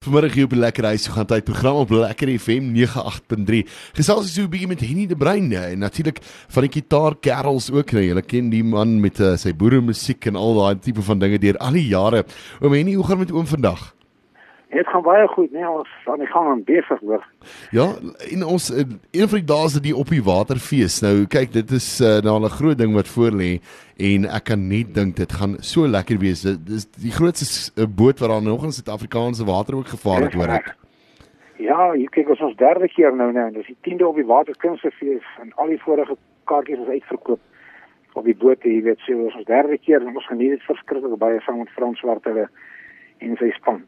Vanmiddag hier op Lekker Huis, so gaan tyd program op Lekker FM 98.3. Gesels ons so 'n bietjie met Henny de Bruin en natuurlik van die gitaar Kerels ook. Nou, julle ken die man met uh, sy boere musiek en al daai tipe van dinge deur al die jare. Oom Henny, hoe gaan met oom vandag? Dit gaan baie goed, nee, ons aan die gang en besig hoor. Ja, en ons eh, een van die dae is dit op die waterfees. Nou kyk, dit is uh, nou 'n groot ding wat voor lê en ek kan net dink dit gaan so lekker wees. Dit is die grootste uh, boot wat daar nog in Suid-Afrikaanse water ook gevaar het, hoor ek. Ja, jy kyk ons ons derde keer nou nou, dis die 10de op die waterkunstefees en al die vorige kaartjies is uitverkoop op die boot, jy weet, so ons derde keer en ons geniet dit verskriklik baie saam met Frans Wartele en sy span.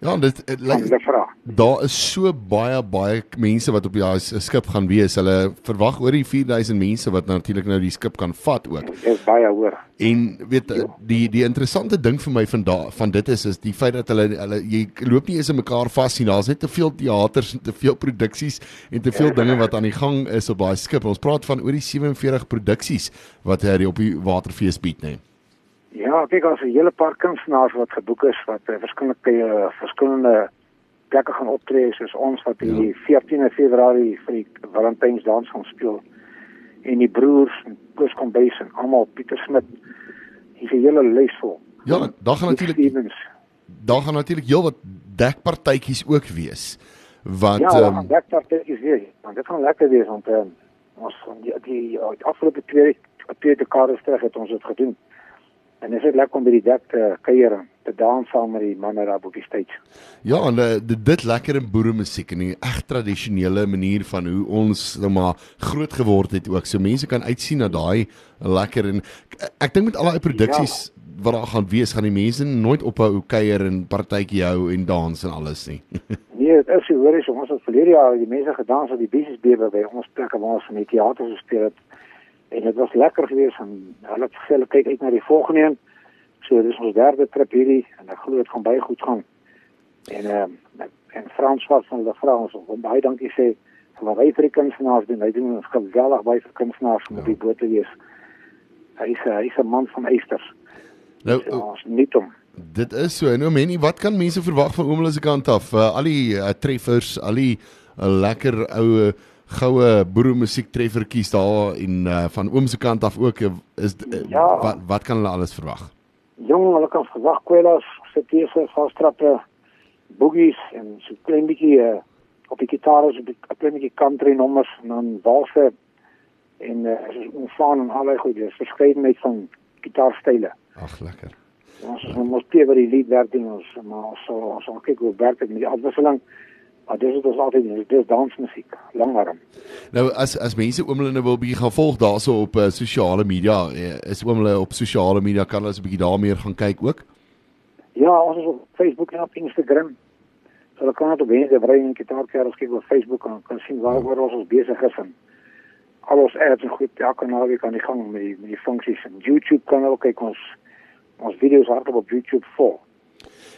Ja, dit like, daar is so baie baie mense wat op die skip gaan wees. Hulle verwag oor die 4000 mense wat natuurlik nou die skip kan vat ook. Dis baie hoor. En weet die die interessante ding vir my van da, van dit is is die feit dat hulle hulle jy loop nie eens in mekaar vas nie. Daar's net te veel teaters en te veel produksies en te veel dinge wat aan die gang is op daai skip. Ons praat van oor die 47 produksies wat hy op die waterfees bied, nee. Ja, ek het 'n hele paar kunstenaars wat geboek is wat uh, verskillende uh, verskillende plekke gaan optree soos ons wat ja. die 14de Februarie vir die Valentynsdans gaan speel en die broers Koos Kombuis en almal Pieter Smit. Hier's 'n hele lys vol. Ja, daar gaan natuurlik daar gaan natuurlik heel wat dekpartytjies ook wees. Wat Ja, um, dekpartytjies wees. Want dit gaan lekker wees want um, ons die, die, die afgelope twee twee dekades terug het ons dit gedoen. En dit is lekker om by die dek te kuier te dans saam met die manne daar op die stage. Ja, en uh, dit dit lekker in boere musiek en die reg tradisionele manier van hoe ons nou maar groot geword het ook. So mense kan uitsien na daai lekker en ek dink met al daai produksies ja. wat daar gaan wees, gaan die mense nooit ophou kuier en partytjie hou en dans en alles nie. nee, dit is hoor is ons het verlede jaar die mense gedans op die Business Bay by ons plekke waar ons in die teater gespeel het en dit was lekker geweest en hulle het gesê hulle kyk uit na die volgende een. So dis ons derde trip hierdie en ek glo dit gaan baie goed gaan. En ehm uh, en Frans was van die Frans om baie dankie sê vir baie vir die kunstenaars doen. Hy doen ons geweldig baie vir kunstenaars om ja. die boot te wees. Hy is hy is 'n man van eisters. Nou so, ons niet om Dit is so. Nou menie, wat kan mense verwag van Oomla se kant af? Uh, al die uh, treffers, al die uh, lekker ou uh, goue boere musiek treffertjies daar en uh, van oom se kant af ook eh, is uh, ja. wat wat kan hulle alles verwag? Jong, hulle kan verwag kwelas, setese, vastrappe, boogies en so klein bietjie uh, op die gitare so 'n klein bietjie country nommers en dan walse en uh, so ontvang en allerlei goeie verskeidenheid van gitaarstyle. Ag lekker. Ons moet by die lied werk doen ons maar so ons gaan kyk hoe werk dit met die afwisseling. Maar dis is altyd dis dansmusiek, langarm. Nou as as mense oom hulle nou wil bietjie gaan volg daarso op uh, sosiale media, uh, is oom hulle op sosiale media kan hulle 'n bietjie daar meer gaan kyk ook? Ja, ons is op Facebook en op Instagram. So dan kan dit op wense brein gitaarkerels kyk op Facebook en kan sien waar waar ons besig is en al ons ads en goed, kan nou weer kan die gang met die met die funksies en YouTube kan ook kyk ons ons video's hardop op YouTube voor.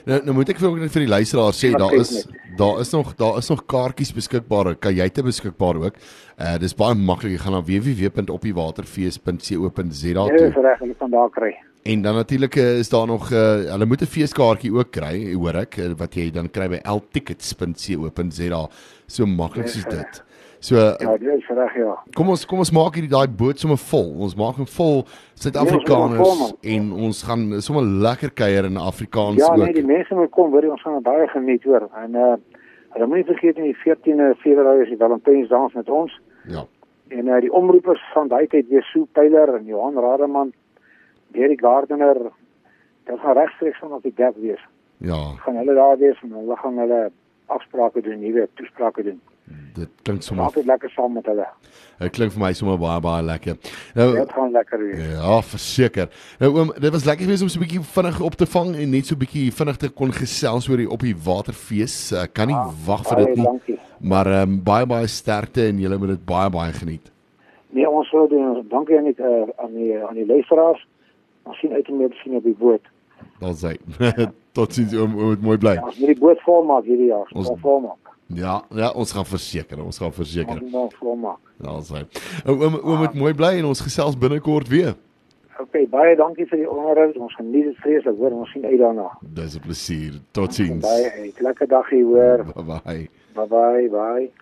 Nou nou moet ek vir ook net vir die luisteraars sê daar is daar is nog daar is nog kaartjies beskikbaar. Kan jy te beskikbaar ook? Uh dis baie maklik. Jy gaan na www.opdiewaterfees.co.za toe. Ja, reg, jy kan daar kry. En dan natuurlik eh, is daar nog uh hulle moet 'n feeskaartjie ook kry, hoor ek, wat jy dan kry by ltickets.co.za. So maklik is dit. So Ja, dit is reg ja. Kom ons kom ons maak hierdie daai boot sommer vol. Ons maak hom vol Suid-Afrikaners ja, en ons gaan sommer lekker kuier in Afrikaans ja, ook. Ja, nee, die mense moet kom, hoor, ons gaan baie geniet hoor. En uh hulle moenie vergeet nie, die 14de Februarie is die Valentynsdans met ons. Ja. En uh die omroepers van daai tyd weer Sue Pyler en Johan Rademan, Derek Gardner, dit gaan regstreeks van op die dek wees. Ja. Gaan hulle daar wees en hulle gaan hulle afsprake doen, nuwe toesprake doen dit klink sommer altyd lekker saam met hulle. Dit klink vir my sommer baie baie lekker. Nou dit gaan lekker wees. Ja, verseker. Nou oom, dit was lekker geweest om so 'n bietjie vinnig op te vang en net so 'n bietjie vinnig te kon gesels oor die op die waterfees. Ek kan nie ah, wag vir dit nie. Dankie. Maar ehm um, baie baie sterkte en julle moet dit baie baie geniet. Nee, ons wil doen. Dankie aan die uh, aan die aan die luisteraars. Ons sien uit om weer te sien op die boot. Dan sê. Tot sins oom, oom, mooi bly. Ja, ons moet die boot volmaak hierdie jaar. Ons volmaak. Ja, ja, ons gaan verseker, ons gaan verseker. Ons gaan volmaak. Ja, ons sê. Oom oom moet mooi bly en ons gesels binnekort weer. Okay, baie dankie vir die onderhoud. Ons geniet dit vreeslik, hoor. Ons sien uit daarna. Dis 'n plesier. Totsiens. Baie. Lekker dag hier, hoor. Bye bye. Bye bye. Bye.